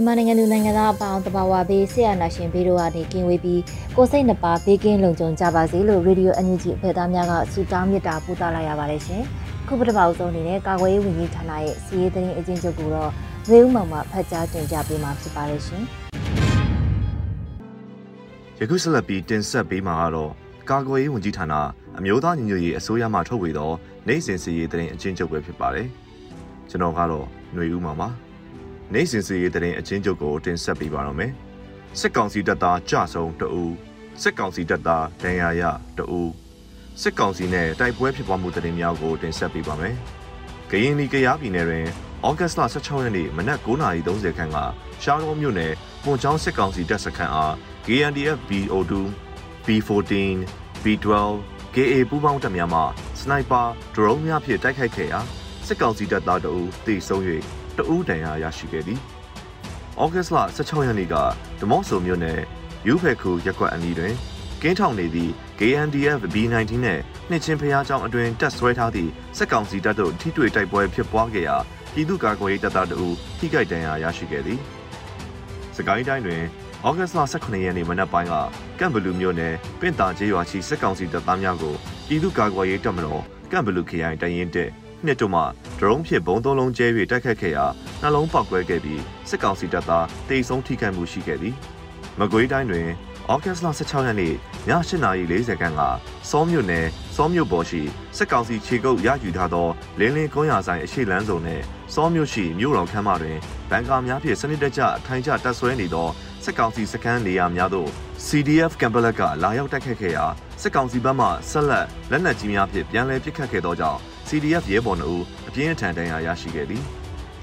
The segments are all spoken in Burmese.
မြန်မာနိုင်ငံသူနိုင်ငံသားအပေါင်းတဘာဝဘေးဆရာနာရှင်ဘေးတို့ကနေကင်းဝေးပြီးကိုစိတ်နှပါဘေးကင်းလုံခြုံကြပါစေလို့ရေဒီယိုအန်ယူဂျီအဖွဲ့သားများကဆုတောင်းမေတ္တာပို့သလိုက်ရပါတယ်ရှင်။ခုပထမအဆုံးအနေနဲ့ကာကွယ်ရေးဝန်ကြီးဌာနရဲ့စီရေးသတင်းအကျဉ်းချုပ်ကိုတော့ဝေဦးမောင်မှဖတ်ကြားတင်ပြပေးမှာဖြစ်ပါတယ်ရှင်။ယခုဆက်လက်ပြီးတင်ဆက်ပေးမှာကတော့ကာကွယ်ရေးဝန်ကြီးဌာနအမျိုးသားညီညွတ်ရေးအစိုးရမှထုတ်ဝေသောနိုင်စဉ်စီရေးသတင်းအကျဉ်းချုပ်ပဲဖြစ်ပါတယ်။ကျွန်တော်ကတော့ຫນွေဦးမောင်ပါ။ နိုင်စင်စီရေးတဲ့အချင်းချုပ်ကိုတင်ဆက်ပေးပါတော့မယ်။စစ်ကောင်စီတပ်သားကြဆုံးတအူစစ်ကောင်စီတပ်သားဒဏ်ရာရတအူစစ်ကောင်စီနဲ့တိုက်ပွဲဖြစ်ပွားမှုတရင်များကိုတင်ဆက်ပေးပါမယ်။ကရင်နီကရားပြည်နယ်တွင်ဩဂတ်စ်လ16ရက်နေ့မနက်9:30ခန်းကရှားတော်မြို့နယ်ပွန်ချောင်းစစ်ကောင်စီတပ်စခန်းအား KNDF BO2 B14 B12 KA ပူးပေါင်းတပ်များမှစနိုက်ပါဒရုန်းများဖြင့်တိုက်ခိုက်ခဲ့ရာစစ်ကောင်စီတပ်သားတအူတေဆုံး၍ တဦးတန်ရာရရှိခဲ့သည်။ဩဂတ်စ်လ16ရက်နေ့ကဒမော့ဆိုမြို့နယ်ယူဖက်ခုရက်ကွက်အနီးတွင်ကင်းထောင်နေသည့် KNDF B19 နှင့်နှစ်ချင်းဖျားကြောင်အတွင်တက်ဆွဲထားသည့်စစ်ကောင်စီတပ်တို့ထိတွေ့တိုက်ပွဲဖြစ်ပွားခဲ့ရာပြည်သူ့ကာကွယ်ရေးတပ်သားတို့ထိခိုက်ဒဏ်ရာရရှိခဲ့သည်။စကိုင်းတိုင်းတွင်ဩဂတ်စ်လ18ရက်နေ့မနက်ပိုင်းကကမ်ဘလူမြို့နယ်ပင့်တာကျေးရွာရှိစစ်ကောင်စီတပ်သားများကိုပြည်သူ့ကာကွယ်ရေးတပ်မတော်ကမ်ဘလူခရိုင်တရင်တက် နှစ်တို့မှဒရုန်းဖြင့်ဘုံသုံးလုံးကျဲ၍တိုက်ခတ်ခဲ့ရာနှလုံးပေါက်ကွဲခဲ့ပြီးစစ်ကောင်စီတပ်သားတိတ်ဆုံးထိခိုက်မှုရှိခဲ့သည်။မကွေးတိုင်းတွင်ဩဂတ်စ်လ16ရက်နေ့ည8:40ခန်းကစောမြို့နယ်စောမြို့ပေါ်ရှိစစ်ကောင်စီခြေကုပ်ရယူထားသောလင်းလင်းကုန်းရဆိုင်အရှိလန်းစုံနှင့်စောမြို့ရှိမြို့တော်ခမ်းမတွင်ဘန်ကာများဖြင့်စနစ်တကျအထိုင်ကျတပ်ဆွဲနေသောစစ်ကောင်စီစခန်းနေရာများသို့ CDF ကမ်ဘလက်ကလာရောက်တိုက်ခတ်ခဲ့ရာစစ်ကောင်စီဘက်မှဆက်လက်လက်နက်ကြီးများဖြင့်ပြန်လည်ပစ်ခတ်ခဲ့သောကြောင့် CDF ရဲဘော်တို့အပြင်းထန်ဒဏ်ရာရရှိခဲ့သည်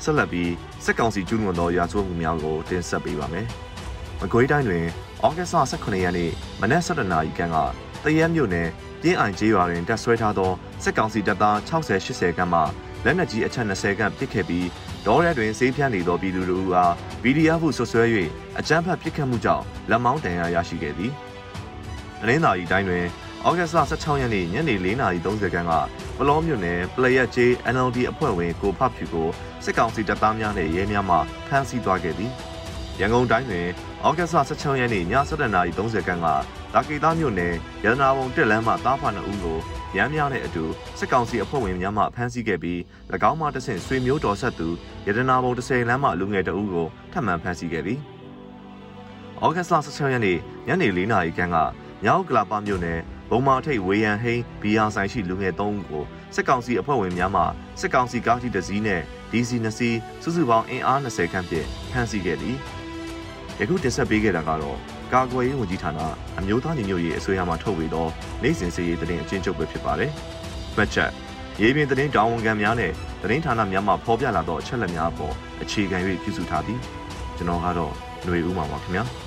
ဆက်လက်ပြီးစစ်ကောင်စီကျူးလွန်သောရာဇဝတ်မှုများကိုတင်ဆက်ပေးပါမယ်။မကွေးတိုင်းတွင်ဩဂတ်စ်18ရက်နေ့မနက်7:00နာရီခန့်ကတရဲမြို့နယ်ပြင်းအိုင်ကျေးရွာတွင်တပ်ဆွဲထားသောစစ်ကောင်စီတပ်သား60-80ခန့်မှလက်နက်ကြီးအချက်20ခန့်ပစ်ခဲ့ပြီးဒေါ်ရဲတွင်စေးပြန့်နေသောပြည်သူတို့အား VDF ဟုဆွဆွဲ၍အကြမ်းဖက်ပစ်ခတ်မှုကြောင့်လက်မောင်းတန်ရာရရှိခဲ့သည်။အလင်းသာရီတိုင်းတွင် ဩဂတ်စ်16ရက်နေ့ညနေ4:30ခန်းကပလောမြို့နယ်ပလရက်ကျေး NLD အဖွဲ့ဝင်ကိုဖဖြူကိုစစ်ကောင်စီတပ်သားများနဲ့ရဲများမှဖမ်းဆီးသွားခဲ့သည်။ရန်ကုန်တိုင်းတွင်ဩဂတ်စ်16ရက်နေ့ည7:30ခန်းကဒါကေသားမြို့နယ်ရတနာဘုံတက်လမ်းမှတားဖာနှုတ်ကိုရမ်းများတဲ့အတူစစ်ကောင်စီအဖွဲ့ဝင်များမှဖမ်းဆီးခဲ့ပြီး၎င်းမှတဆင့်ဆွေမျိုးတော်ဆက်သူရတနာဘုံ10လမ်းမှလူငယ်တအုပ်ကိုထပ်မံဖမ်းဆီးခဲ့သည်။ဩဂတ်စ်16ရက်နေ့ညနေ4:00နာရီခန့်ကမြောက်ကလာပါမြို့နယ် ဘုံမာထိတ်ဝေယံဟိန်းဘီယာဆိုင်ရှိလူငယ်၃ဦးကိုစစ်ကောင်စီအဖွဲ့ဝင်များမှစစ်ကောင်စီကားကြီးတစ်စီးနဲ့ DC 2စီးစုစုပေါင်းအင်အား20ခန့်ဖြင့်ဖမ်းဆီးခဲ့သည်ယခုတင်ဆက်ပေးခဲ့တာကတော့ကာကွယ်ရေးဝန်ကြီးဌာနအမျိုးသားညီညွတ်ရေးအစိုးရမှထုတ်ဝေသောနိုင်စဉ်စည်ရေးသတင်းအကျဉ်းချုပ်ပဲဖြစ်ပါတယ်။မှတ်ချက်ရေးပြင်သတင်းတောင်းဝန်ခံများနဲ့သတင်းဌာနများမှဖော်ပြလာသောအချက်အလက်များအပေါ်အခြေခံ၍ပြုစုထားသည်ကျွန်တော်ကတော့ຫນွေဦးမှာပါခင်ဗျာ။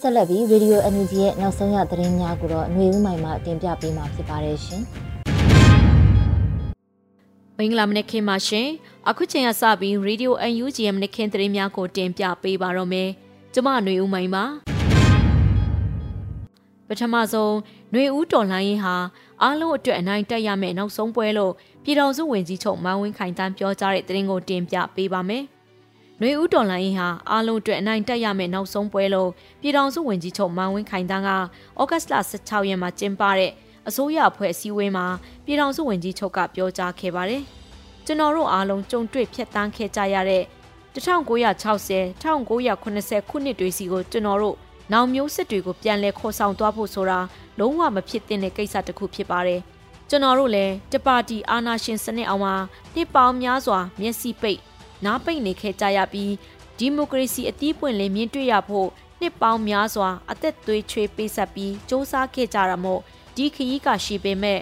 ဆက်လက်ပြီး Radio NUG ရဲ့နောက်ဆုံးရသတင်းများကိုတော့ຫນွေဦးမိုင်မှတင်ပြပေးမှာဖြစ်ပါတယ်ရှင်။မင်္ဂလာမနက်ခင်းပါရှင်။အခုချိန်ကစပြီး Radio NUG ရဲ့မနက်ခင်းသတင်းများကိုတင်ပြပေးပါတော့မယ်။ကျမຫນွေဦးမိုင်ပါ။ပထမဆုံးຫນွေဦးတော်လှန်ရေးဟာအားလုံးအတွက်အနိုင်တက်ရမယ့်နောက်ဆုံးပွဲလို့ပြည်တော်စုဝင်ကြီးချုပ်မန်းဝင်းခိုင်တန်းပြောကြားတဲ့သတင်းကိုတင်ပြပေးပါမယ်။ ຫນွေဦးတော်လိုင်းဟာအားလုံးအတွက်အနိုင်တက်ရမယ့်နောက်ဆုံးပွဲလို့ပြည်ထောင်စုဝန်ကြီးချုပ်မန်ဝင်းခိုင်တန်းကဩဂတ်စ်လ16ရက်မှာကျင်းပတဲ့အစိုးရအဖွဲ့အစည်းအဝေးမှာပြည်ထောင်စုဝန်ကြီးချုပ်ကပြောကြားခဲ့ပါတယ်။ကျွန်တော်တို့အားလုံးကြုံတွေ့ဖြတ်တန်းခဲ့ကြရတဲ့1960 1980ခုနှစ်တွေစီကိုကျွန်တော်တို့နောင်မျိုးစစ်တွေကိုပြန်လဲခေါ်ဆောင်သွားဖို့ဆိုတာလုံးဝမဖြစ်သင့်တဲ့ကိစ္စတစ်ခုဖြစ်ပါတယ်။ကျွန်တော်တို့လည်းတပါတီအာနာရှင်စနစ်အောင်မှာနှစ်ပေါင်းများစွာမျက်စိပိတ် နားပိတ်နေခဲ့ကြရပြီးဒီမိုကရေစီအသီးပွင့်လင်းမြင့်တွေ့ရဖို့နှစ်ပေါင်းများစွာအသက်သွေးချွေးပေးဆက်ပြီးစ조사ခဲ့ကြတာမို့ဒီခရီးကရှိပေမဲ့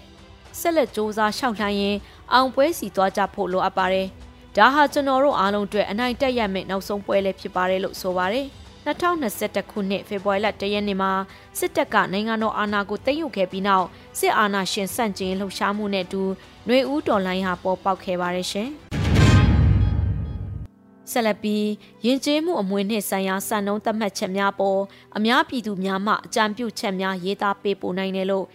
ဆက်လက်စ조사ရှောက်လှမ်းရင်အောင်ပွဲစီသွားကြဖို့လိုအပ်ပါတယ်။ဒါဟာကျွန်တော်တို့အားလုံးအတွက်အနိုင်တက်ရမယ့်နောက်ဆုံးပွဲလည်းဖြစ်ပါတယ်လို့ဆိုပါတယ်။2021ခုနှစ်ဖေဖော်ဝါရီလ1ရက်နေ့မှာစစ်တပ်ကနိုင်ငံတော်အာဏာကိုသိမ်းယူခဲ့ပြီးနောက်စစ်အာဏာရှင်ဆန့်ကျင်လှုပ်ရှားမှုနဲ့အတူຫນွေဦးတော်လိုင်းဟာပေါ်ပေါက်ခဲ့ပါတယ်ရှင်။ ဆက်လက်ပြီးယဉ်ကျေးမှုအမွေနှင့်ဆိုင်ရာစံနှုန်းသတ်မှတ်ချက်များပေါ်အများပြည်သူများမှအကြံပြုချက်များရေးသားပေးပို့နိုင်တယ်လို့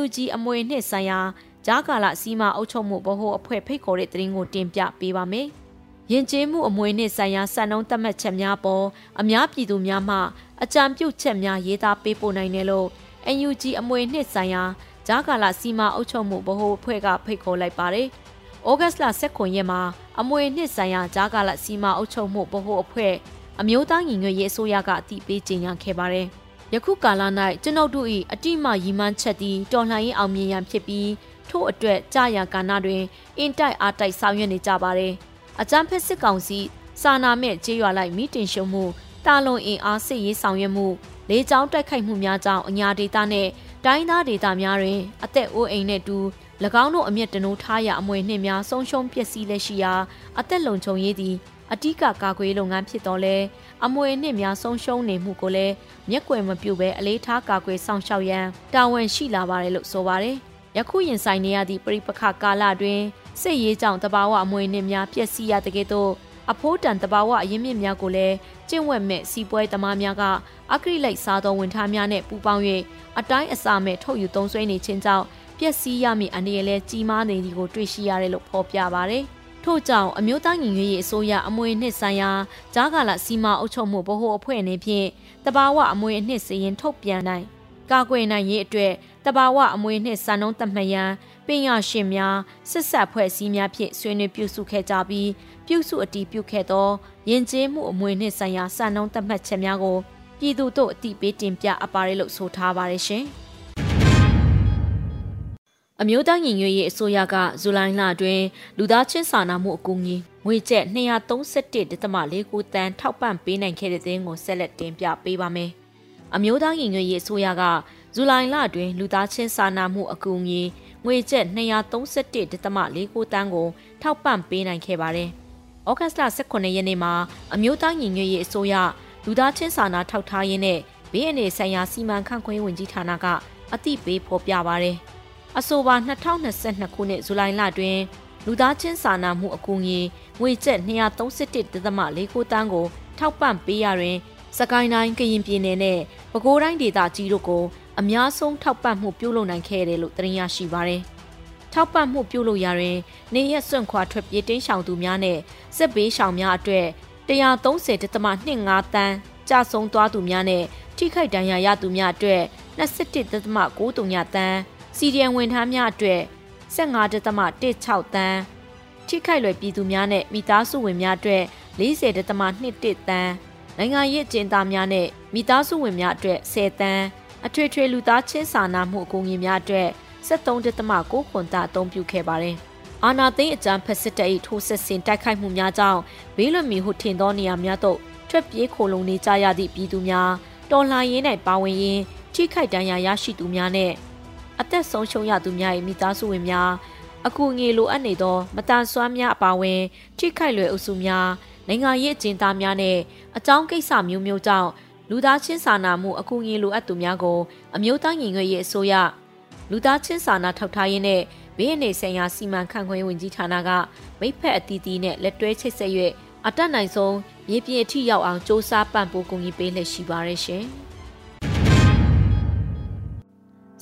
UNG အမွေနှင့်ဆိုင်ရာဂျာကာလစီမံအုပ်ချုပ်မှုဗဟိုအဖွဲ့ဖိတ်ခေါ်တဲ့သတင်းကိုတင်ပြပေးပါမယ်။ယဉ်ကျေးမှုအမွေနှင့်ဆိုင်ရာစံနှုန်းသတ်မှတ်ချက်များပေါ်အများပြည်သူများမှအကြံပြုချက်များရေးသားပေးပို့နိုင်တယ်လို့ UNG အမွေနှင့်ဆိုင်ရာဂျာကာလာစီမာအုပ်ချုပ်မှုဗဟိုအဖွဲ့ကဖိတ်ခေါ်လိုက်ပါတယ်။ ဩဂတ်လ16ရက်မှာအမွေနှင့်ဆိုင်ရာဂျာကာလာစီမာအုပ်ချုပ်မှုဗဟိုအဖွဲ့အမျိုးသားညီညွတ်ရေးအစိုးရကအတည်ပြုကြေညာခဲ့ပါတယ်။ယခုကာလ၌ကျွန်ုပ်တို့၏အတိမရီမှန်းချက်သည်တော်လှန်ရေးအောင်မြင်ရန်ဖြစ်ပြီးထို့အတွက်ကြာရကာနာတွင်အင်တိုက်အားတိုက်ဆောင်ရွက်နေကြပါတယ်။အကြမ်းဖက်စစ်ကောင်စီစာနာမဲ့ကြေးရွာလိုက်မိတင်ရှုံမှုတာလွန်အင်အားစစ်ရေးဆောင်ရွက်မှုလေကြောင်းတိုက်ခိုက်မှုများကြောင့်အညာဒေသနဲ့တိုင်းသားဒေသများတွင်အသက်အိုးအိမ်နဲ့တူ၎ င်းတို့အမျက်တနိုးထားရအမွေနှင့်များဆုံးရှုံးပျက်စီးလက်ရှိရာအသက်လုံခြုံရေးသည်အတိကကာကွယ်လုပ်ငန်းဖြစ်တော်လဲအမွေနှင့်များဆုံးရှုံးနေမှုကိုလည်းမျက်ကွယ်မပြုဘဲအလေးထားကာကွယ်ဆောင်ရှောက်ရန်တာဝန်ရှိလာပါတယ်လို့ဆိုပါတယ်။ယခုရင်ဆိုင်နေရသည့်ပြိပခကာလတွင်စစ်ရေးကြောင့်တဘာဝအမွေနှင့်များပျက်စီးရတဲ့ကဲ့သို့အဖိုးတန်တဘာဝအရင်းမြစ်များကိုလည်းကျင့်ဝတ်မဲ့စီပွဲသမားများကအကရိလိုက်စားသောဝန်ထမ်းများနဲ့ပူးပေါင်း၍အတိုင်းအစာမဲ့ထုတ်ယူသုံးစွဲနေခြင်းကြောင့်ပျ က်စီးရမည့်အနေနဲ့ကြီးမားနေသည်ကိုတွေ့ရှိရတယ်လို့ဖော်ပြပါဗျ။ထို့ကြောင့်အမျိုးသားညီညွတ်ရေးအစိုးရအမွေနှစ်ဆိုင်ရာဂျားကာလစီမာအုပ်ချုပ်မှုဗဟိုအဖွဲ့အနေဖြင့်တဘာဝအမွေအနှစ်စရင်ထုတ်ပြန်နိုင်ကာကွယ်နိုင်ရေးအတွက်တဘာဝအမွေနှစ်စံနှုန်းသတ်မှတ်ရန်ပညာရှင်များဆက်ဆက်ဖွဲ့စည်းများဖြင့်ဆွေးနွေးပြုစုခဲ့ကြပြီးပြုစုအတည်ပြုခဲ့သောယဉ်ကျေးမှုအမွေနှင့်ဆိုင်ရာစံနှုန်းသတ်မှတ်ချက်များကိုပြည်သူတို့အတိပေးတင်ပြအပ်ပါတယ်လို့ဆိုထားပါတယ်ရှင်။ အမျိုးသားညီညွတ်ရေးအစိုးရကဇူလိုင်လအတွင်းလူသားချင်းစာနာမှုအကူအညီငွေကျပ်231.49တန်းထောက်ပံ့ပေးနိုင်ခဲ့တဲ့သတင်းကိုဆက်လက်တင်ပြပေးပါမယ်။အမျိုးသားညီညွတ်ရေးအစိုးရကဇူလိုင်လအတွင်းလူသားချင်းစာနာမှုအကူအညီငွေကျပ်231.49တန်းကိုထောက်ပံ့ပေးနိုင်ခဲ့ပါတယ်။ဩဂတ်လ18ရက်နေ့မှာအမျိုးသားညီညွတ်ရေးအစိုးရလူသားချင်းစာနာထောက်ထားရေးနဲ့ဘေးအန္တရာယ်ဆိုင်ရာစီမံခန့်ခွဲဝင်ကြီးဌာနကအသိပေးဖော်ပြပါတယ်။ အဆိုပါ2022ခုနှစ်ဇူလိုင်လတွင်လူသားချင်းစာနာမှုအကူအညီငွေကျပ်231.49တန်းကိုထောက်ပံ့ပေးရတွင်စကိုင်းတိုင်းကရင်ပြည်နယ်နဲ့ပဲခူးတိုင်းဒေသကြီးတို့ကိုအများဆုံးထောက်ပံ့မှုပြုလုပ်နိုင်ခဲ့တယ်လို့သတင်းရရှိပါရယ်။ထောက်ပံ့မှုပြုလုပ်ရရင် နေရက်စွန့်ခွာထွက်ပြေးတင်းရှောင်သူများနဲ့စစ်ဘေးရှောင်များအတွက်130.25တန်းကြဆုံးသွားသူများနဲ့ထိခိုက်ဒဏ်ရာရသူများအတွက်21.93တန်း စီဒီယံဝန်ထမ်းများအတွက်15.16တန်းထိခိုက်လွယ်ပြည်သူများနဲ့မိသားစုဝင်များအတွက်40.21တန်းနိုင်ငံရေးအကျဉ်းသားများနဲ့မိသားစုဝင်များအတွက်10တန်းအထွေထွေလူသားချင်းစာနာမှုအကူအညီများအတွက်73.9ခွန်တာအသုံးပြုခဲ့ပါတယ်။အာနာသိန်းအကြံဖက်စစ်တပ်၏ထိုးစစ်ဆင်တိုက်ခိုက်မှုများကြောင့်ဘေးလွတ်မီဟုထင်သောနေရာများသို့ထွက်ပြေးခိုလုံနေကြရသည့်ပြည်သူများတော်လှန်ရေး၌ပါဝင်ရင်းထိခိုက်ဒဏ်ရာရရှိသူများနဲ့ အသက်ဆုံးရှုံးရသူများ၏မိသားစုဝင်များအကူအငယ်လိုအပ်နေသောမတန်ဆွမ်းများအပါအဝင်ထိခိုက်လွယ်အုပ်စုများနိုင်ငံရေးအကျဉ်းသားများနဲ့အကြောင်းကိစ္စမျိုးမျိုးကြောင့်လူသားချင်းစာနာမှုအကူအညီလိုအပ်သူများကိုအမျိုးသားညီညွတ်ရေးအစိုးရလူသားချင်းစာနာထောက်ထားရေးနဲ့ဘေးအနေဆိုင်ရာစီမံခန့်ခွဲဝင်ကြီးဌာနကမိဖက်အသီးသီးနဲ့လက်တွဲချိတ်ဆက်၍အတက်နိုင်ဆုံးမြေပြင်အထိရောက်အောင်စ조사ပံ့ပိုးကူညီပေးလက်ရှိပါရရှင်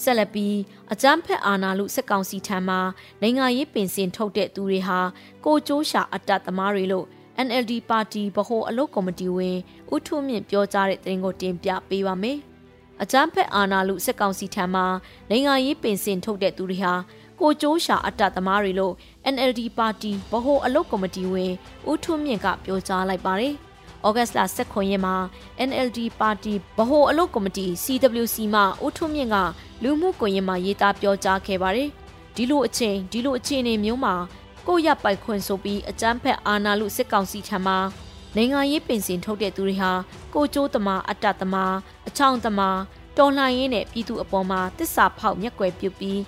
ဆက်လက်ပြီးအကြမ်းဖက်အာဏာလူစက်ကောင်စီထံမှနိုင်ငံရေးပင်စင်ထုတ်တဲ့သူတွေဟာကိုကျိုးရှာအတတ်သမားတွေလို့ NLD ပါတီဗဟိုအလုပ်ကော်မတီဝင်ဦးထုမြင့်ပြောကြားတဲ့သတင်းကိုတင်ပြပေးပါမယ်။အကြမ်းဖက်အာဏာလူစစ်ကောင်စီထံမှနိုင်ငံရေးပင်စင်ထုတ်တဲ့သူတွေဟာကိုကျိုးရှာအတ္တသမားတွေလို့ NLD ပါတီဗဟိုအလုပ်ကော်မတီဝင်ဦးထွန်းမြင့်ကပြောကြားလိုက်ပါတယ်။ ဩဂတ်စ်လ16ရက်မှာ NLD ပါတီဗဟိုအလုပ်ကော်မတီ CWC မှဦးထွန်းမြင့်ကလူမှုကွန်ရက်မှာရေးသားပြောကြားခဲ့ပါတယ်။ဒီလိုအချိန်ဒီလိုအခြေအနေမျိုးမှာကိုရပိုက်ခွင့်ဆိုပြီးအကြမ်းဖက်အာဏာလူစစ်ကောင်စီထံမှနိုင်ငံရေးပင်စင်ထုတ်တဲ့သူတွေဟာကိုကျိုးသမားအတ္တသမားအချောင်သမားတော်လှန်ရေးနဲ့ပြည်သူအပေါ်မှာတစ္ဆာဖောက်မျက်ကွယ်ပြုပြီး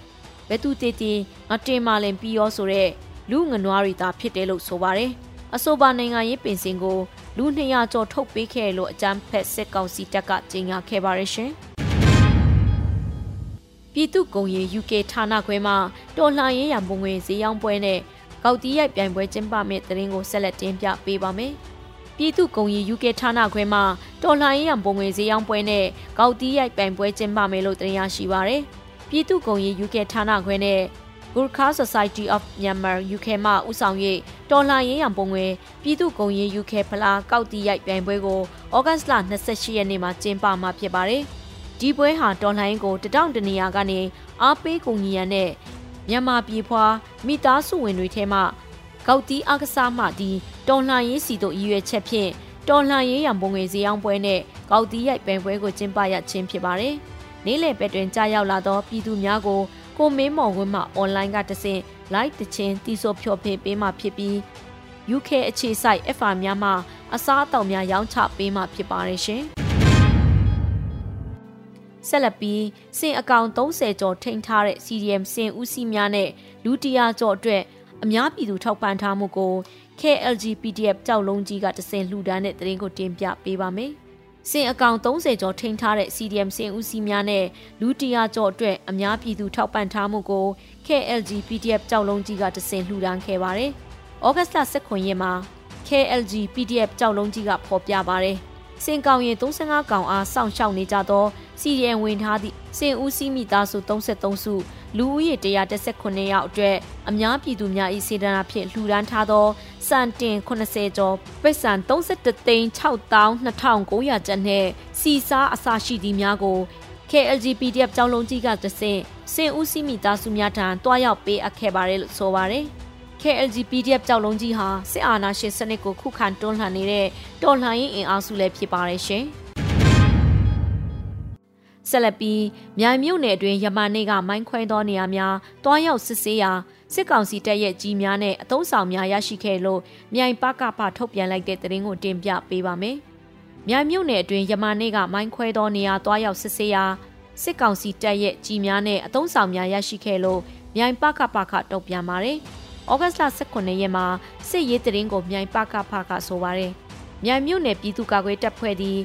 ဘယ်သူတည်တည်ငါတင်မာလင်ပြီးရောဆိုတဲ့လူငနွားတွေသာဖြစ်တယ်လို့ဆိုပါတယ်။အဆိုပါနိုင်ငံရေးပင်စင်ကို လူ200ကျော်ထုတ်ပေးခဲ့လို့အကြမ်းဖက်စစ်ကောင်စီတပ်ကကြေညာခဲ့ပါရရှင်။ပြည်သူ့ကုံရီ UK ဌာနခွဲမှာတော်လှန်ရေးရန်ပုံငွေဈေးရောင်းပွဲနဲ့ကောက်တီးရိုက်ပြိုင်ပွဲကျင်းပမယ့်တရင်ကိုဆက်လက်တင်ပြပေးပါမယ်။ပြည်သူ့ကုံရီ UK ဌာနခွဲမှာတော်လှန်ရေးရန်ပုံငွေဈေးရောင်းပွဲနဲ့ကောက်တီးရိုက်ပြိုင်ပွဲကျင်းပမယ်လို့တင်ရရှိပါရယ်။ပြည်သူ့ကုံရေး UK ဌာနခွဲနဲ့ Gurkha Society of Myanmar UK မှဦးဆောင်၍တော်လှန်ရေးရန်ပုံငွေပြည်သူ့ကုံရေး UK ဖလားကောက်တီရိုက်ပြိုင်ပွဲကိုဩဂတ်စ်လ28ရက်နေ့မှာကျင်းပမှာဖြစ်ပါတယ်။ဒီပွဲဟာတော်လှန်ရေးကိုတတောင့်တနေရာကနေအားပေးကူညီရန်နဲ့မြန်မာပြည်ဖွာမိသားစုဝင်တွေထဲမှကောက်တီအကစားမှဒီတော်လှန်ရေးစီတို့ရည်ရွယ်ချက်ဖြင့်တော်လှန်ရေးရန်ပုံငွေဈေးအောင်ပွဲနဲ့ကောက်တီရိုက်ပြိုင်ပွဲကိုကျင်းပရခြင်းဖြစ်ပါတယ်။နေ့လယ်ပဲတွင်ကြာရောက်လာသောပြည်သူများကို ကိုမင်းမော်ဝင်းမှအွန်လိုင်းကတဆင့် live တခြင်းတီးဆိုဖျော်ဖြေပေးမှဖြစ်ပြီး UK အခြေစိုက် FR များမှအစားအသောက်များရောင်းချပေးမှဖြစ်ပါတယ်ရှင်။ဆက်လက်ပြီးစင်အကောင်30ကျော်ထိန်းထားတဲ့ CDM စင်ဦးစီးများနဲ့လူတရာကျော်အတွက်အများပြည်သူထောက်ပံ့ထားမှုကို KLG PDF ကြောက်လုံးကြီးကတစင်လှူဒန်းတဲ့တရင်ကိုတင်ပြပေးပါမယ်။ စင်အကောင်30ကျော်ထိန်းထားတဲ့ CDM စင်ဦးစီးများနဲ့လူတရာကျော်အတွက်အများပြည်သူထောက်ပံ့ထားမှုကို KLG PDF ကြောက်လုံးကြီးကတစင်လှူဒန်းခဲ့ပါတယ်။ဩဂတ်စ်လ19ရက်မှာ KLG PDF ကြောက်လုံးကြီးကဖော်ပြပါတယ်။စင်ကောင်ရင်35ကောင်အားစောင့်ရှောက်နေကြသော CDM ဝင်ထားသည့်စင်ဦးစီးမိသားစု33စု လူဦးရေ119ယောက်အတွက်အများပြည်သူများ၏စေတနာဖြင့်လှူဒန်းထားသောစံတင်80ကျော်ပိတ်ဆန်31သိန်း62,2900ကျပ်နှင့်စီစားအစာရှိသည်များကို KLGPDF ကျောင်းလုံးကြီးကတဆင့်စင်ဦးစီးမိသားစုများထံတွားရောက်ပေးအပ်ခဲ့ပါတယ်လို့ဆိုပါတယ်။ KLGPDF ကျောက်လုံးကြီးဟာစစ်အာဏာရှင်စနစ်ကိုခုခံတွန်းလှန်နေတဲ့တော်လှန်ရေးအင်အားစုလည်းဖြစ်ပါတယ်ရှင်။ ဆက်လက်ပြီးမြိုင်မြို့နယ်အတွင်းယမန်နေ့ကမိုင်းခွဲသောနေရာများတွားရောက်စစ်ဆေးရာစစ်ကောင်စီတပ်ရဲ့ကြီးများနဲ့အုံဆောင်များရရှိခဲ့လို့မြိုင်ပကပထုတ်ပြန်လိုက်တဲ့သတင်းကိုတင်ပြပေးပါမယ်။မြိုင်မြို့နယ်အတွင်းယမန်နေ့ကမိုင်းခွဲသောနေရာတွားရောက်စစ်ဆေးရာစစ်ကောင်စီတပ်ရဲ့ကြီးများနဲ့အုံဆောင်များရရှိခဲ့လို့မြိုင်ပကပခတုံ့ပြန်ပါတယ်။ဩဂတ်စ်လ18ရက်မှာစစ်ရေးတရင်ကိုမြိုင်ပကဖကဆိုပါတယ်။မြိုင်မြို့နယ်ပြည်သူ့ကာကွယ်တပ်ဖွဲ့သည်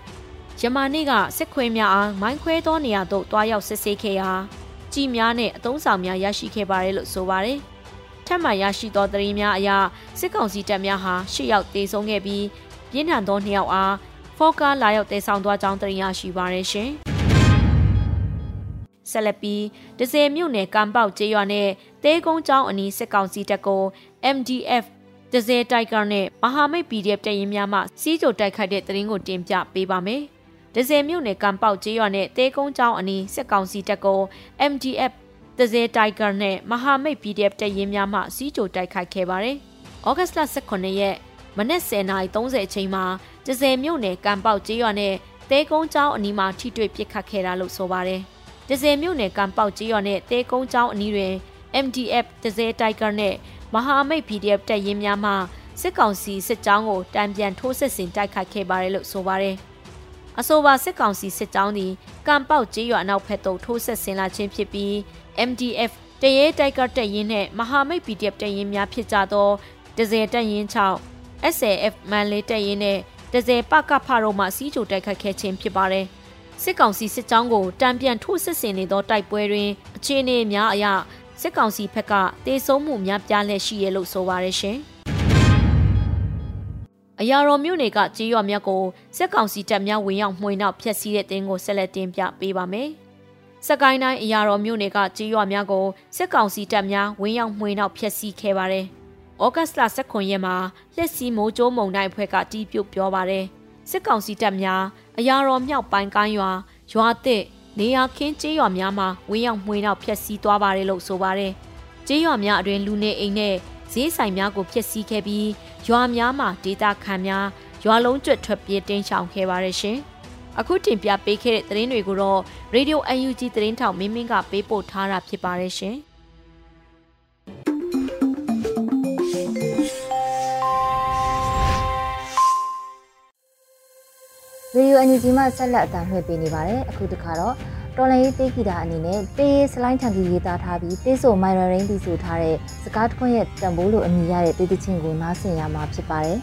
ယမန်နေ့ကစစ်ခွေးများအားမိုင်းခွဲသောနေရာသို့တွားရောက်စစ်ဆေးခဲ့ရာကြီးများနဲ့အုံဆောင်များရရှိခဲ့ပါတယ်လို့ဆိုပါတယ်။ထပ်မံရရှိသောသတင်းများအရစစ်ကောင်စီတပ်များဟာရှစ်ယောက်တေဆုံးခဲ့ပြီးပြင်းထန်သောနှစ်ယောက်အားဖောကာလာရောက်တေဆောင်သွားကြောင်းသတင်းရရှိပါရရှင်။ဆက်လက်ပြီးဒဇယ်မြို့နယ်ကံပေါက်ကျေးရွာနဲ့တဲကုန်းကျောင်းအနီးစစ်ကောင်စီတပ်ကို MDF ဒဇယ်တိုက်ကာနဲ့မဟာမိတ် PDF တရင်များမှစီးကြိုတိုက်ခိုက်တဲ့သတင်းကိုတင်ပြပေးပါမယ်။ ဒဇယ်မြို့နယ်ကံပေါက်ကျေးရွာနဲ့တဲကုန်းကျောင်းအနီးစစ်ကောင်စီတပ်ကို MDF ဒဇယ်တိုင်ဂါနဲ့မဟာမိတ် PDF တပ်ရင်းများမှစီးကြိုတိုက်ခိုက်ခဲ့ပါတယ်။ဩဂတ်စ်လ18ရက်မနက်10:30အချိန်မှာဒဇယ်မြို့နယ်ကံပေါက်ကျေးရွာနဲ့တဲကုန်းကျောင်းအနီးမှာထိတွေ့ပစ်ခတ်ခဲ့တာလို့ဆိုပါတယ်။ဒဇယ်မြို့နယ်ကံပေါက်ကျေးရွာနဲ့တဲကုန်းကျောင်းအနီးတွင် MDF ဒဇယ်တိုင်ဂါနဲ့မဟာမိတ် PDF တပ်ရင်းများမှစစ်ကောင်စီစစ်ကြောင်းကိုတံပြန်ထိုးစစ်ဆင်တိုက်ခိုက်ခဲ့ပါတယ်လို့ဆိုပါတယ်။ အဆိုပါစစ်ကောင်စီစစ်ကြောင်းသည်ကံပေါက်ကျေးရွာနောက်ဖက်သို့ထိုးဆက်ဆင်းလာခြင်းဖြစ်ပြီး MDF တရဲတိုက်ကတက်ရင်နဲ့မဟာမိတ် PDF တက်ရင်များဖြစ်ကြသောဒဇယ်တက်ရင်6 SAF မန်လေးတက်ရင်နဲ့ဒဇယ်ပကဖတို့မှစီးကြိုတိုက်ခတ်ခဲ့ခြင်းဖြစ်ပါတယ်စစ်ကောင်စီစစ်ကြောင်းကိုတံပြန်ထိုးစစ်ဆင်နေသောတိုက်ပွဲတွင်အခြေအနေများအရစစ်ကောင်စီဘက်ကတေဆုံးမှုများပြားလက်ရှိရလို့ဆိုပါရရှင်။ အရာတော်မြို့နယ်ကကြေးရွာမြတ်ကိုစက်ကောင်စီတပ်များဝင်ရောက်မှွေနောက်ဖျက်ဆီးတဲ့တင်းကိုဆက်လက်တင်ပြပေးပါမယ်။စကိုင်းတိုင်းအရာတော်မြို့နယ်ကကြေးရွာများကိုစက်ကောင်စီတပ်များဝင်ရောက်မှွေနောက်ဖျက်ဆီးခဲ့ပါတယ်။ဩဂတ်လ19ရက်မှာလက်စီမိုးကျိုးမုံတိုင်းအဖွဲ့ကတီးပြုတ်ပြောပါတယ်စစ်ကောင်စီတပ်များအရာတော်မြောက်ပိုင်းကိုင်းရွာရွာသစ်နေရခင်းကျေးရွာများမှာဝင်းရောက်မှွေနောက်ဖျက်ဆီးသွားပါတယ်လို့ဆိုပါတယ်ကျေးရွာများအတွင်လူနေအိမ်နဲ့ဈေးဆိုင်များကိုဖျက်ဆီးခဲ့ပြီး ရွာများမှာဒေတာခံများရွာလုံးကျွတ်ထွက်ပြေးတင်းရှောင်ခဲ့ပါတယ်ရှင်အခုတင်ပြပေးခဲ့တဲ့သတင်းတွေကိုတော့ Radio UNG သတင်းထောက်မင်းမင်းကပေးပို့ထားတာဖြစ်ပါတယ်ရှင်ရေဒီယိုအန်ယူဂျီမှဆက်လက်အသံလွှင့်ပေးနေပါတယ်အခုတခါတော့ တော်လန်ရေးတေးဂီတာအနေနဲ့တေးစလိုင်းချန်ကီရေးသားထားပြီးတေးဆိုမိုင်ရရင်းတီဆိုထားတဲ့စကားတခွန်းရဲ့တံပိုးလိုအမည်ရတဲ့တေးသချင်းကိုနားဆင်ရမှာဖြစ်ပါတယ်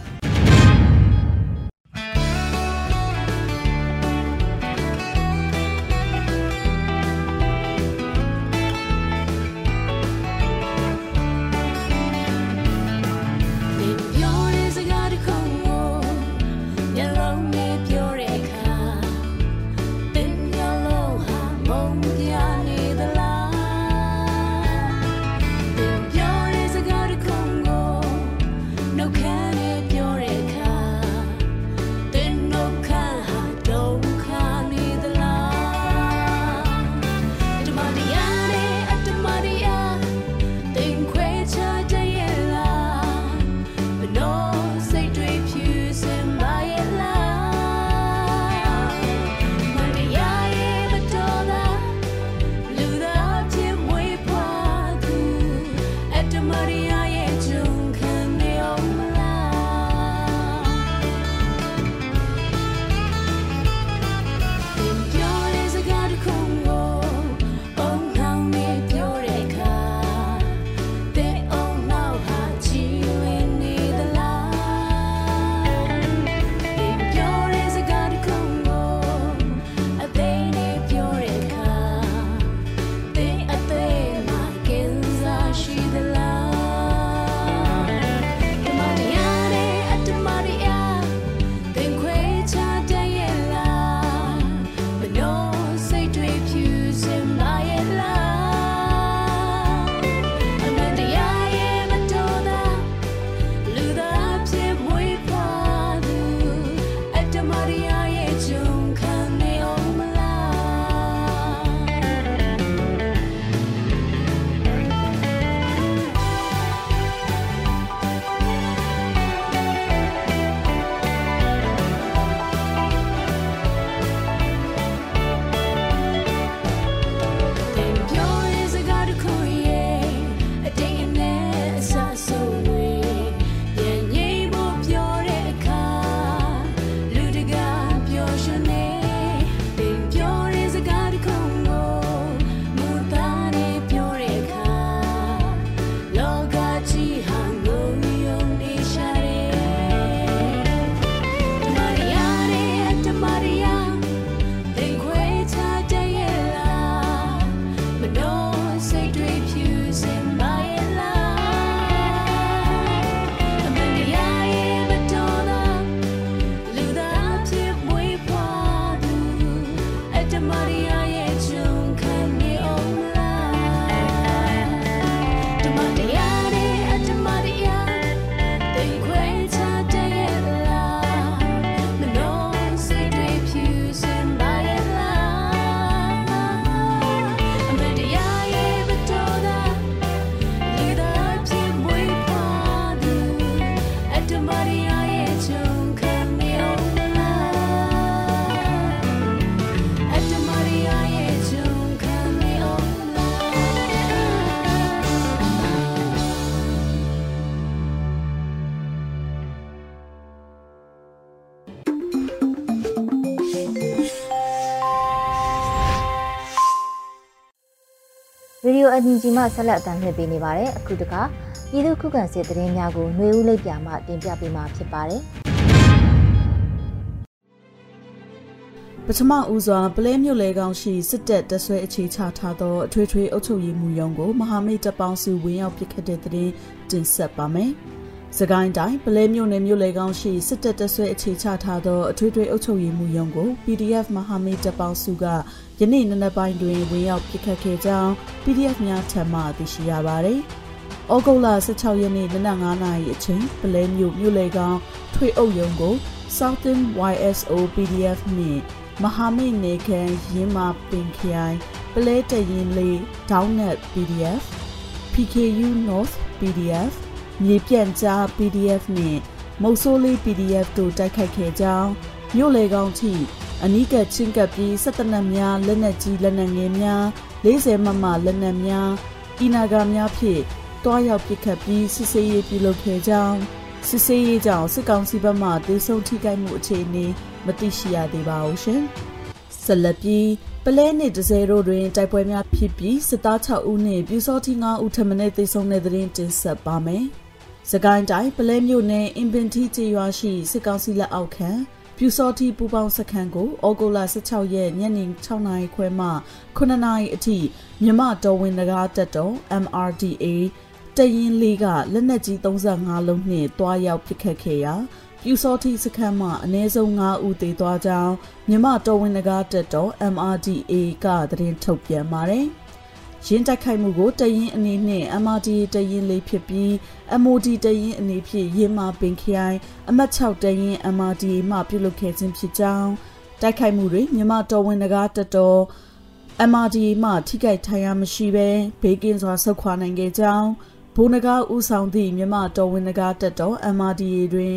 ရေဒီယိုအန်ဂျီမှဆက်လက်အသံလွှင့်ပေးနေပါတယ်အခုတခါပြည်သူခုခံစစ်တရင်များကိုຫນွေဦးလိပ်ပြမှတင်ပြပေးမှာဖြစ်ပါတယ်ပထမဦးစွာပလဲမြို့လေကောင်ရှိစစ်တပ်တဆွဲအခြေချထားသောအထွေထွေအုပ်ချုပ်ရေးမှူးရုံးကိုမဟာမိတ်တပ်ပေါင်းစုဝင်ရောက်ပစ်ခတ်တဲ့တဲ့တင်ဆက်ပါမယ်။ စကိုင်းတိုင်းပလဲမြို့နယ်မြို့လေကောင်ရှိစစ်တပ်တဆွဲအခြေချထားသောအထွေထွေအုပ်ချုပ်ရေးမှူးရုံးကို PDF မဟာမိတ်တပ်ပေါင်းစုကယနေ့နနက်ပိုင်းတွင်ဝင်ရောက်ပစ်ခတ်ခဲ့ကြောင်း PDF များထံမှသိရှိရပါသည်။ဩဂုတ်လ16ရက်နေ့နနက်9:00နာရီအချိန်ပလဲမြို့မြို့လေကောင်ထွေအုပ်ရုံးကို Southern YSO PDF နှင့်မဟာမိတ်နေခံရင်းမာပင်ခိုင်ပလဲတရင်လေး Downnet PDF PKU North PDF မြေပြန့်ကြား PDF နှင့်မုတ်ဆိုးလေး PDF တို့တိုက်ခိုက်ခဲ့ကြောင်းမြို့လေကောင်ထိအနီးကချင်းကပ်ပြီးစစ်တနက်များလက်နက်ကြီးလက်နက်ငယ်များ40မမလက်နက်များအီနာဂါများဖြင့်တွားရောက်ပစ်ခတ်ပြီးစစ်ဆေးရေးပြုလုပ်ခဲ့ကြောင်းစစ်ဆေးရေးကြောင့်စစ်ကောင်စီဘက်မှဒေဆုံးထိခိုက်မှုအခြေအနေမသိရှိရသေးပါဘူးရှင်။ဆက်လက်ပြီးပလဲနှစ်ဒဇယ်တို့တွင်တိုက်ပွဲများဖြစ်ပြီးစစ်သား6ဦးနှင့်ပြူစောတိ9ဦးထပ်မံသေဆုံးတဲ့တွင်တင်ဆက်ပါမယ်။ စကိုင်းတိုင်းပလဲမြို့နယ်အင်ပင်တီကျေးရွာရှိစစ်ကောင်စီလက်အောက်ခံပြူစောတိပူပေါင်းစခန်းကိုဩဂုတ်လ16ရက်ညနေ6နာရီခွဲမှ9နာရီအထိမြမတော်ဝင်နဂါတက်တော် MRDA တရင်လေးကလက်နက်ကြီး35လုံးနှင့်တွားရောက်ပစ်ခတ်ခဲ့ရာပြူစောတိစခန်းမှာအနည်းဆုံး9ဦးသေသွားကြောင်းမြမတော်ဝင်နဂါတက်တော် MRDA ကသတင်းထုတ်ပြန်ပါတယ်။ ရင်းတိုက်ခိုက်မှုကိုတရင်အနေနဲ့ MRD တရင်လေးဖြစ်ပြီး MOD တရင်အနေဖြင့်ရင်းမာပင်ခိုင်အမှတ်6တရင် MRD မှပြုလုပ်ခဲ့ခြင်းဖြစ်ကြောင်းတိုက်ခိုက်မှုတွေမြန်မာတော်ဝင်နဂါတတော် MRD မှထိခိုက်ထိုင်ရမရှိဘဲဘေးကင်းစွာဆုတ်ခွာနိုင်ခဲ့ကြောင်းဘိုးနဂါဦးဆောင်သည့်မြန်မာတော်ဝင်နဂါတက်တော် MRD တွင်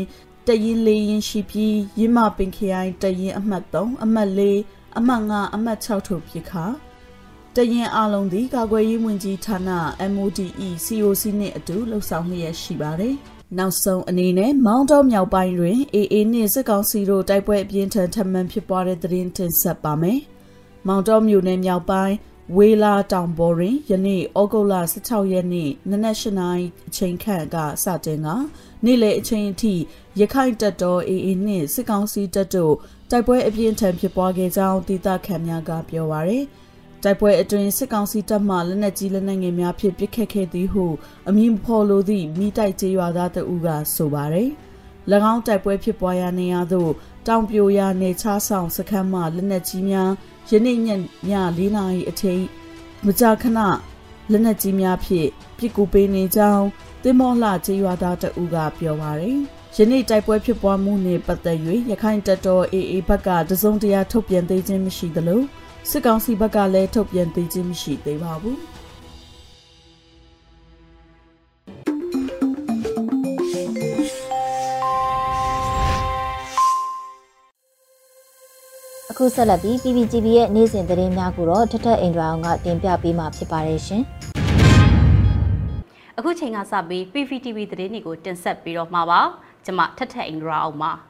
တရင်လေးရင်ရှိပြီးရင်းမာပင်ခိုင်တရင်အမှတ်3အမှတ်4အမှတ်5အမှတ်6ထုတ်ဖြစ်ခါ တရင်အလုံးသည်ကာကွယ်ရေးဝန်ကြီးဌာန MODE COC နှင့်အတူလှုပ်ဆောင်လျက်ရှိပါတယ်။နောက်ဆုံးအနေနဲ့မောင်းတောမြောက်ပိုင်းတွင် AA နှင့်စစ်ကောင်စီတို့တိုက်ပွဲအပြင်းထန်ထပ်မံဖြစ်ပွားတဲ့သတင်းတင်ဆက်ပါမယ်။မောင်းတောမြို့နယ်မြောက်ပိုင်းဝေလာတောင်ပေါ်တွင်ယနေ့ဩဂုတ်လ16ရက်နေ့နနက်၈နာရီအချိန်ခန့်ကစတင်ကနေ့လယ်အချိန်အထိရခိုင်တပ်တော် AA နှင့်စစ်ကောင်စီတပ်တို့တိုက်ပွဲအပြင်းထန်ဖြစ်ပွားခဲ့ကြောင်းဒေသခံများကပြောပါရယ်။ တိုက်ပွဲအတွင်းစစ်ကောင်စီတပ်မှလက်နက်ကြီးလက်နက်ငယ်များဖြင့်ပစ်ခတ်ခဲ့သည်ဟုအမည်ဖော်လိုသည့်မိတိုက်ကျေးရွာသားတဦးကဆိုပါတယ်။၎င်းတိုက်ပွဲဖြစ်ပွားရာနေရာသို့တောင်ပြိုရာနေချဆောင်စခန်းမှလက်နက်ကြီးများယနေ့ညည၄နာရီအထိမကြာခဏလက်နက်ကြီးများဖြင့်ပစ်ကူပေးနေကြောင်းတင်မောလှကျေးရွာသားတဦးကပြောပါတယ်။ယနေ့တိုက်ပွဲဖြစ်ပွားမှုနှင့်ပတ်သက်၍ရခိုင်တပ်တော် AA ဘက်ကတစုံတရာထုတ်ပြန်သေးခြင်းမရှိသလို စစ်ကောင်စီဘက်ကလည်းထုတ်ပြန်သေးခြင်းမရှိသေးပါဘူးအခုဆက်လက်ပြီး PPGB ရဲ့နေ့စဉ်သတင်းများကိုတော့ထထအင်ဒရာအောင်ကတင်ပြပေးမှာဖြစ်ပါတယ်ရှင်။အခုချိန်ကစပြီး PPTV သတင်းတွေကိုတင်ဆက်ပြီးတော့မှာပါ။ကျွန်မထထအင်ဒရာအောင်ပါ။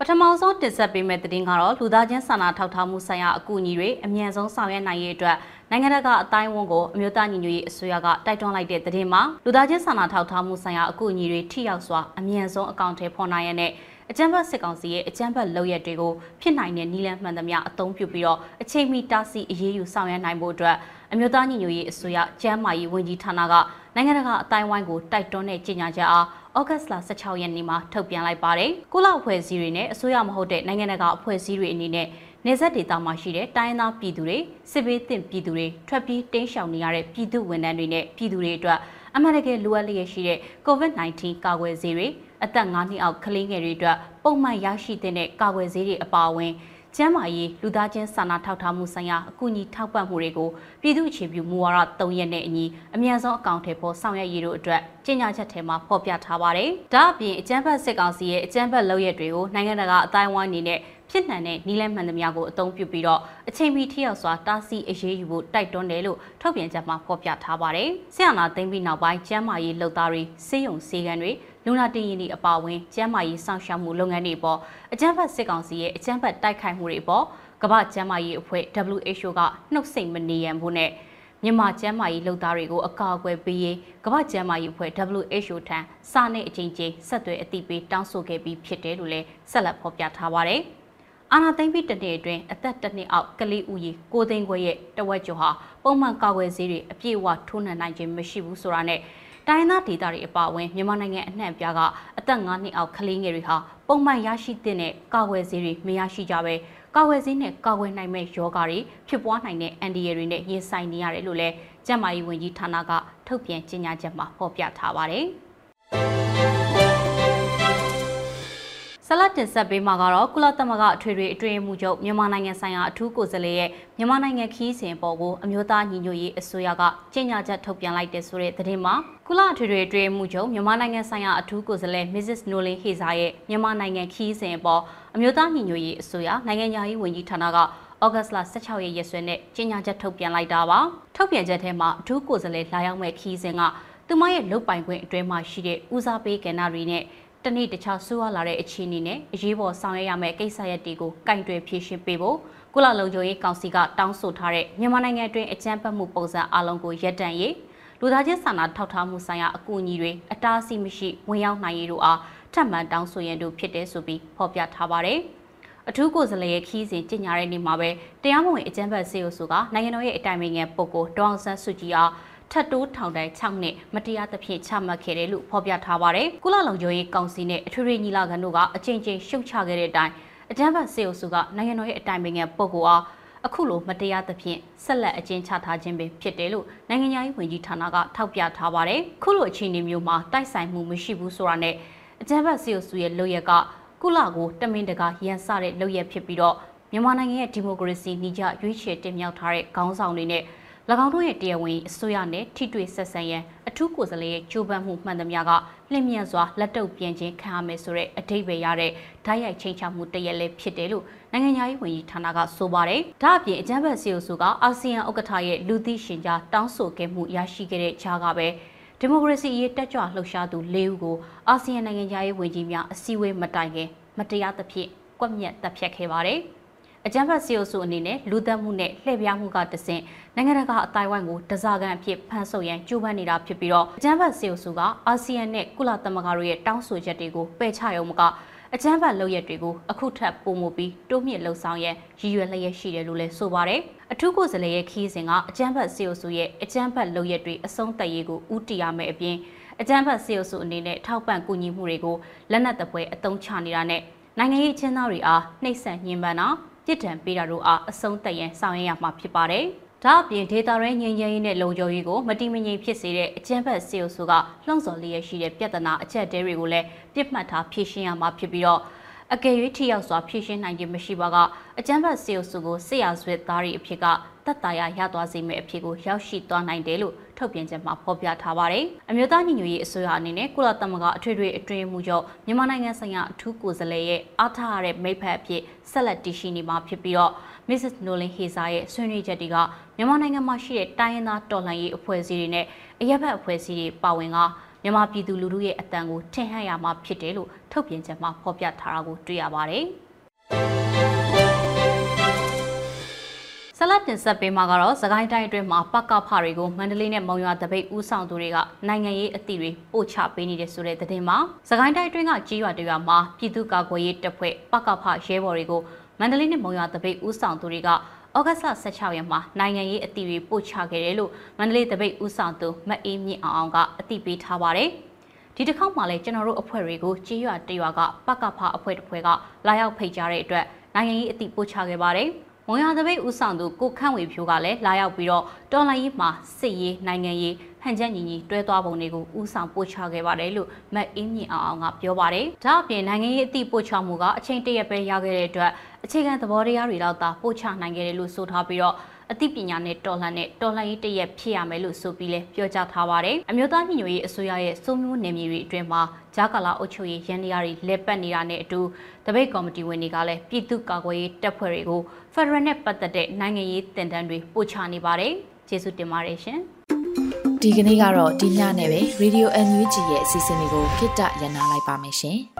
ပထမဆုံးတင်ဆက်ပေးမယ့်သတင်းကတော့လူသားချင်းစာနာထောက်ထားမှုဆိုင်ရာအကူအညီတွေအမြန်ဆုံးဆောင်ရွက်နိုင်ရေးအတွက်နိုင်ငံတကာအတိုင်းအဝန်ကိုအမျိုးသားညီညွတ်ရေးအစိုးရကတိုက်တွန်းလိုက်တဲ့သတင်းမှာလူသားချင်းစာနာထောက်ထားမှုဆိုင်ရာအကူအညီတွေထိရောက်စွာအမြန်ဆုံးအကောင့်ထဲပေါ်နိုင်ရတဲ့အကြမ်းဖက်စစ်ကောင်စီရဲ့အကြမ်းဖက်လုပ်ရက်တွေကိုဖြစ်နိုင်တဲ့နည်းလမ်းမှန်သမျှအသုံးပြုပြီးတော့အချိန်မီတားဆီးအရေးယူဆောင်ရွက်နိုင်ဖို့အတွက် အမျိုးသားညီညွတ်ရေးအစိုးရကျန်းမာရေးဝန်ကြီးဌာနကနိုင်ငံတကာအတိုင်းဝိုင်းကိုတိုက်တွန်းတဲ့ကြေညာချက်အားဩဂတ်စ်လ16ရက်နေ့မှာထုတ်ပြန်လိုက်ပါတယ်။ကုလအဖွဲ့အစည်းတွေနဲ့အစိုးရမဟုတ်တဲ့နိုင်ငံတကာအဖွဲ့အစည်းတွေအနေနဲ့နေဆက်ဒေသမှာရှိတဲ့တိုင်းသားပြည်သူတွေစစ်ဘေးသင့်ပြည်သူတွေထွက်ပြေးတိမ်းရှောင်နေရတဲ့ပြည်သူဝန်ထမ်းတွေနဲ့ပြည်သူတွေအတွက်အမှန်တကယ်လိုအပ်လျက်ရှိတဲ့ COVID-19 ကာကွယ်ဆေးတွေအသက်9နှစ်အောက်ကလေးငယ်တွေအတွက်ပုံမှန်ရရှိတဲ့ကာကွယ်ဆေးတွေအပါအဝင် ကျန်းမာရေးလူသားချင်းစာနာထောက်ထားမှုဆိုင်ရာအကူအညီထောက်ပံ့မှုတွေကိုပြည်သူ့အခြေပြုမူဝါဒ၃ရက်နဲ့အညီအမြန်ဆုံးအကောင့်ထဲပေါ်ဆောင်ရွက်ရေးတို့အတွက်ကြေညာချက်ထဲမှာဖော်ပြထားပါတယ်။ဒါ့အပြင်အကြမ်းဖက်စစ်ကောင်စီရဲ့အကြမ်းဖက်လုပ်ရက်တွေကိုနိုင်ငံတကာအတိုင်းအဝိုင်းအနေနဲ့ဖြစ်နိုင်တဲ့နီးလန်းမှန်သမျှကိုအသုံးပြုပြီးတော့အချိန်မီထိရောက်စွာတားဆီးအရေးယူဖို့တိုက်တွန်းတယ်လို့ထုတ်ပြန်ချက်မှာဖော်ပြထားပါတယ်။ဆရာနာသိမ်းပြီးနောက်ပိုင်းကျန်းမာရေးလှုပ်သားတွေစေယုံစေကံတွေ လူနာတင်ရင်ဒီအပါဝင်ကျန်းမာရေးစောင့်ရှောက်မှုလုပ်ငန်းတွေပေါ်အကြမ်းဖက်စစ်ကောင်စီရဲ့အကြမ်းဖက်တိုက်ခိုက်မှုတွေပေါ်ကမ္ဘာ့ကျန်းမာရေးအဖွဲ့ WHO ကနှုတ်ဆက်မနေရန်ဖို့နဲ့မြန်မာကျန်းမာရေးလုပ်သားတွေကိုအကာအကွယ်ပေးရေးကမ္ဘာ့ကျန်းမာရေးအဖွဲ့ WHO ထံစာနဲ့အချင်းချင်းဆက်သွယ်အသိပေးတောင်းဆိုခဲ့ပြီးဖြစ်တယ်လို့လည်းဆက်လက်ဖော်ပြထားပါတယ်။အာနာသိမ့်ပြီးတနေ့အတွင်းအသက်တစ်နှစ်အောက်ကလေးဦးရေကိုသိန်းခွဲရဲ့တဝက်ကျော်ဟာပုံမှန်ကာကွယ်ဆေးတွေအပြည့်အဝထိုးနှံနိုင်ခြင်းမရှိဘူးဆိုတာနဲ့ တိုင်းသားဒေသတွေအပါအဝင်မြန်မာနိုင်ငံအနှံ့အပြားကအသက်9နှစ်အောက်ကလေးငယ်တွေဟာပုံမှန်ရရှိတဲ့ကာကွယ်ဆေးတွေမရရှိကြဘဲကာဝယ်ဆေးနဲ့ကာဝယ်နိုင်မဲ့ယောဂါတွေဖြစ်ပွားနိုင်တဲ့အန်ဒီရတွေနဲ့ရင်ဆိုင်နေရတယ်လို့လည်းကျန်းမာရေးဝန်ကြီးဌာနကထုတ်ပြန်ကြေညာချက်မှာဖော်ပြထားပါတယ်။ ဆလတ်တင်ဆက်ပေးမှာကတော့ကုလသမဂ္ဂအထွေထွေအတွင်းမှုချုပ်မြန်မာနိုင်ငံဆိုင်ရာအထူးကိုယ်စားလှယ်ရဲ့မြန်မာနိုင်ငံခီးစဉ်ပေါ်ကိုအမျိုးသားညီညွတ်ရေးအစိုးရကကြေညာချက်ထုတ်ပြန်လိုက်တဲ့ဆိုတဲ့သတင်းမှာကုလအထွေထွေအတွင်းမှုချုပ်မြန်မာနိုင်ငံဆိုင်ရာအထူးကိုယ်စားလှယ် Mrs. Nolan Heza ရဲ့မြန်မာနိုင်ငံခီးစဉ်ပေါ်အမျိုးသားညီညွတ်ရေးအစိုးရနိုင်ငံညာရေးဝန်ကြီးဌာနကဩဂတ်စ်လ16ရက်ရက်စွဲနဲ့ကြေညာချက်ထုတ်ပြန်လိုက်တာပါထုတ်ပြန်ချက်ထဲမှာအထူးကိုယ်စားလှယ်လာရောက်မဲ့ခီးစဉ်ကသူမရဲ့လုတ်ပိုင်ခွင့်အတွင်းမှာရှိတဲ့ဦးစားပေးကဏ္ဍတွေနဲ့ တနေ့တခြားဆိုးရွားလာတဲ့အခြေအနေနဲ့အရေးပေါ်ဆောင်ရွက်ရမယ့်ကိစ္စရပ်တွေကိုကင်တွယ်ဖြေရှင်းပေးဖို့ကုလလုံခြုံရေးကောင်စီကတောင်းဆိုထားတဲ့မြန်မာနိုင်ငံအတွင်းအကြမ်းဖက်မှုပုံစံအလုံးကိုရပ်တန့်ရေးလူသားချင်းစာနာထောက်ထားမှုဆိုင်ရာအကူအညီတွေအတားအဆီးမရှိဝင်ရောက်နိုင်ရေးတို့အားထပ်မံတောင်းဆိုရန်တို့ဖြစ်တဲ့ဆိုပြီးဖော်ပြထားပါတယ်။အထူးကိုယ်စားလှယ်ရဲ့ခီးစဉ်ကြီးညာတဲ့နေ့မှာပဲတရားမဝင်အကြမ်းဖက်စေအုပ်စုကနိုင်ငံတော်ရဲ့အတိုင်ပင်ခံပုဂ္ဂိုလ်ဒေါအောင်ဆန်းစုကြည်အား ထတ်တိုးထောင်တိုင်6နှစ်မတရားသဖြင့်ချမှတ်ခဲ့တယ်လို့ဖော်ပြထားပါတယ်။ကုလလုံခြုံရေးကောင်စီနဲ့အထွေထွေညီလာခံတို့ကအကြိမ်ကြိမ်ရှုတ်ချခဲ့တဲ့အတိုင်းအကြမ်းဖက်စေအုပ်စုကနိုင်ငံတော်ရဲ့အတိုင်ပင်ခံပုဂ္ဂိုလ်အားအခုလိုမတရားသဖြင့်ဆက်လက်အကျဉ်းချထားခြင်းပင်ဖြစ်တယ်လို့နိုင်ငံရေးဝန်ကြီးဌာနကထောက်ပြထားပါတယ်။ခုလိုအခြေအနေမျိုးမှာတိုက်ဆိုင်မှုမရှိဘူးဆိုတာနဲ့အကြမ်းဖက်စေအုပ်စုရဲ့လုပ်ရက်ကကုလကိုတမင်တကာရန်စတဲ့လုပ်ရက်ဖြစ်ပြီးတော့မြန်မာနိုင်ငံရဲ့ဒီမိုကရေစီနှိကျရွေးချယ်တင်မြှောက်ထားတဲ့ခေါင်းဆောင်တွေနဲ့၎ င်းတို့ရဲ့တရားဝင်အစိုးရနဲ့ထိတွေ့ဆက်ဆံရန်အထူးကိုယ်စားလှယ်ရဲ့ကြိုးပမ်းမှုမှန်သမျှကလျင်မြန်စွာလက်တုပ်ပြန်ခြင်းခံရမယ်ဆိုတဲ့အဓိပ္ပာယ်ရတဲ့ဓာတ်ရိုက်ချင်းချမှုတရက်လည်းဖြစ်တယ်လို့နိုင်ငံရေးဝန်ကြီးဌာနကဆိုပါတယ်။ဒါ့အပြင်အကြမ်းဖက်စီအုပ်စုကအာဆီယံဥက္ကဋ္ဌရဲ့လူသိရှင်ကြားတောင်းဆိုခဲ့မှုရရှိခဲ့တဲ့ခြားကပဲဒီမိုကရေစီရေးတက်ကြွလှုပ်ရှားသူ၄ဦးကိုအာဆီယံနိုင်ငံရေးဝန်ကြီးများအစည်းအဝေးမတိုင်ခင်မတရားသဖြင့်ကွက်မြက်တပ်ဖြတ်ခဲ့ပါတယ်။ အကြမ်းဖက်စီအုပ်စုအနေနဲ့လူသက်မှုနဲ့လှည့်ပြားမှုကတဆင့်နိုင်ငံတကာအတိုင်းဝိုင်းကိုတစားကန်အဖြစ်ဖန်ဆုပ်ရန်ကြိုးပမ်းနေတာဖြစ်ပြီးတော့အကြမ်းဖက်စီအုပ်စုကအာဆီယံနဲ့ကုလသမဂ္ဂတို့ရဲ့တောင်းဆိုချက်တွေကိုပယ်ချရုံမကအကြမ်းဖက်လုပ်ရက်တွေကိုအခုထပ်ပုံမှုပြီးတိုးမြင့်လှုံ့ဆော်ရန်ရည်ရွယ်လျက်ရှိတယ်လို့လည်းဆိုပါတယ်။အထူးကိုယ်စားလှယ်ရဲ့ခီးစဉ်ကအကြမ်းဖက်စီအုပ်စုရဲ့အကြမ်းဖက်လုပ်ရက်တွေအဆုံးသတ်ရေးကိုဦးတည်ရမယ်အပြင်အကြမ်းဖက်စီအုပ်စုအနေနဲ့ထောက်ပံ့ကူညီမှုတွေကိုလက်နက်တပွဲအသုံးချနေတာနဲ့နိုင်ငံရေးချင်းသားတွေအားနှိပ်စက်ညှဉ်းပန်းတာ ပြစ်ဒဏ်ပေးတာတို့အားအဆုံးသတ်ရန်ဆောင်ရွက်ရမှာဖြစ်ပါတယ်။ဒါအပြင်ဒေတာရဲငြိမ်းချမ်းရေးနဲ့လုံခြုံရေးကိုမတိမငြိမ်ဖြစ်စေတဲ့အကြမ်းဖက်စီအုပ်စုကလှုံ့ဆော်လျက်ရှိတဲ့ပြဿနာအချက်တဲတွေကိုလည်းပြစ်မှတ်ထားဖြေရှင်းရမှာဖြစ်ပြီးတော့အကယ်၍ထိရောက်စွာဖြည့်ရှင်းနိုင်ခြင်းမရှိပါကအကြမ်းဖက်စေအုပ်စုကိုစစ်ရာဇဝတ်သားတွေအဖြစ်က တက်တာရရသွားစေမယ့်အဖြစ်ကိုရောက်ရှိသွားနိုင်တယ်လို့ထုတ်ပြန်ချက်မှာဖော်ပြထားပါတယ်။အမျိုးသားညီညွတ်ရေးအစိုးရအနေနဲ့ကုလသမဂ္ဂအထွေထွေအတွင်းမှုချုပ်မြန်မာနိုင်ငံဆိုင်ရာအထူးကိုယ်စားလှယ်ရဲ့အားထားရတဲ့မိဖက်အဖြစ်ဆက်လက်တည်ရှိနေမှာဖြစ်ပြီးတော့ Mrs. Nolan Heza ရဲ့ဆွေးနွေးချက်တွေကမြန်မာနိုင်ငံမှာရှိတဲ့တိုင်းရင်းသားတော်လှန်ရေးအဖွဲ့အစည်းတွေနဲ့အရက်ဘက်အဖွဲ့အစည်းတွေပါဝင်ကမြန်မာပြည်သူလူထုရဲ့အတန်ကိုထင်ဟပ်ရမှာဖြစ်တယ်လို့ထုတ်ပြန်ချက်မှာဖော်ပြထားတာကိုတွေ့ရပါတယ်။ ဆလတ်တင်ဆက်ပေးမှာကတော့သခိုင်းတိုင်းအတွင်းမှာပကဖတွေကိုမန္တလေးနဲ့မုံရွာတပိတ်ဦးဆောင်သူတွေကနိုင်ငံရေးအသည့်တွေပို့ချပေးနေတဲ့ဆိုတဲ့သတင်းမှာသခိုင်းတိုင်းအတွင်းကကြီးရွာတွေမှာပြည်သူ့ကာကွယ်ရေးတပ်ဖွဲ့ပကဖရဲဘော်တွေကိုမန္တလေးနဲ့မုံရွာတပိတ်ဦးဆောင်သူတွေကဩဂတ်လ16ရက်မှာနိုင်ငံရေးအသီးတွေပို့ချခဲ့တယ်လို့မန္တလေးတပိတ်ဦးဆောင်သူမအေးမြင့်အောင်အောင်ကအသိပေးထားပါတယ်။ဒီတစ်ခေါက်မှာလည်းကျွန်တော်တို့အဖွဲ့တွေကိုကြေးရွာတရွာကပကဖအဖွဲ့တစ်ဖွဲ့ကလာရောက်ဖိတ်ကြားတဲ့အတွက်နိုင်ငံရေးအသီးပို့ချခဲ့ပါတယ်။ မွန်ရသပိတ်ဦးဆောင်သူကိုခန့်ဝေဖြိုးကလည်းလာရောက်ပြီးတော့တော်လိုင်းရေးမှာစစ်ရေးနိုင်ငံရေးဟန်ချက်ညီညီတွဲသွားပုံတွေကိုဦးဆောင်ပို့ချခဲ့ပါတယ်လို့မတ်အင်းမြင့်အောင်အောင်ကပြောပါတယ်။ဒါအပြင်နိုင်ငံရေးအသည့်ပို့ချမှုကအချိန်တရက်ပဲရခဲ့တဲ့အတွက်အခြေခံသဘောတရားတွေတော့သာပို့ချနိုင်ခဲ့တယ်လို့ဆိုထားပြီးတော့ အသိပညာနဲ့တော်လှန်တဲ့တော်လှန်ရေးတရက်ဖြစ်ရမယ်လို့ဆိုပြီးလဲပြောကြားထားပါတယ်။အမျိုးသားညီညွတ်ရေးအစိုးရရဲ့စိုးမျိုးနယ်မြေတွေအတွင်းမှာဂျာကာလာအုပ်ချုပ်ရေးရန်တရားတွေလက်ပတ်နေတာနဲ့အတူတပိတ်ကော်မတီဝင်တွေကလည်းပြည်သူ့ကာကွယ်ရေးတပ်ဖွဲ့တွေကိုဖက်ဒရယ်နဲ့ပတ်သက်တဲ့နိုင်ငံရေးတင်ဒဏ်တွေပို့ချနေပါတယ်။ကျေးဇူးတင်ပါတယ်ရှင်။ဒီကနေ့ကတော့ဒီညနဲ့ပဲ Radio NUG ရဲ့အစီအစဉ်လေးကိုခਿੱတရနာလိုက်ပါမယ်ရှင်။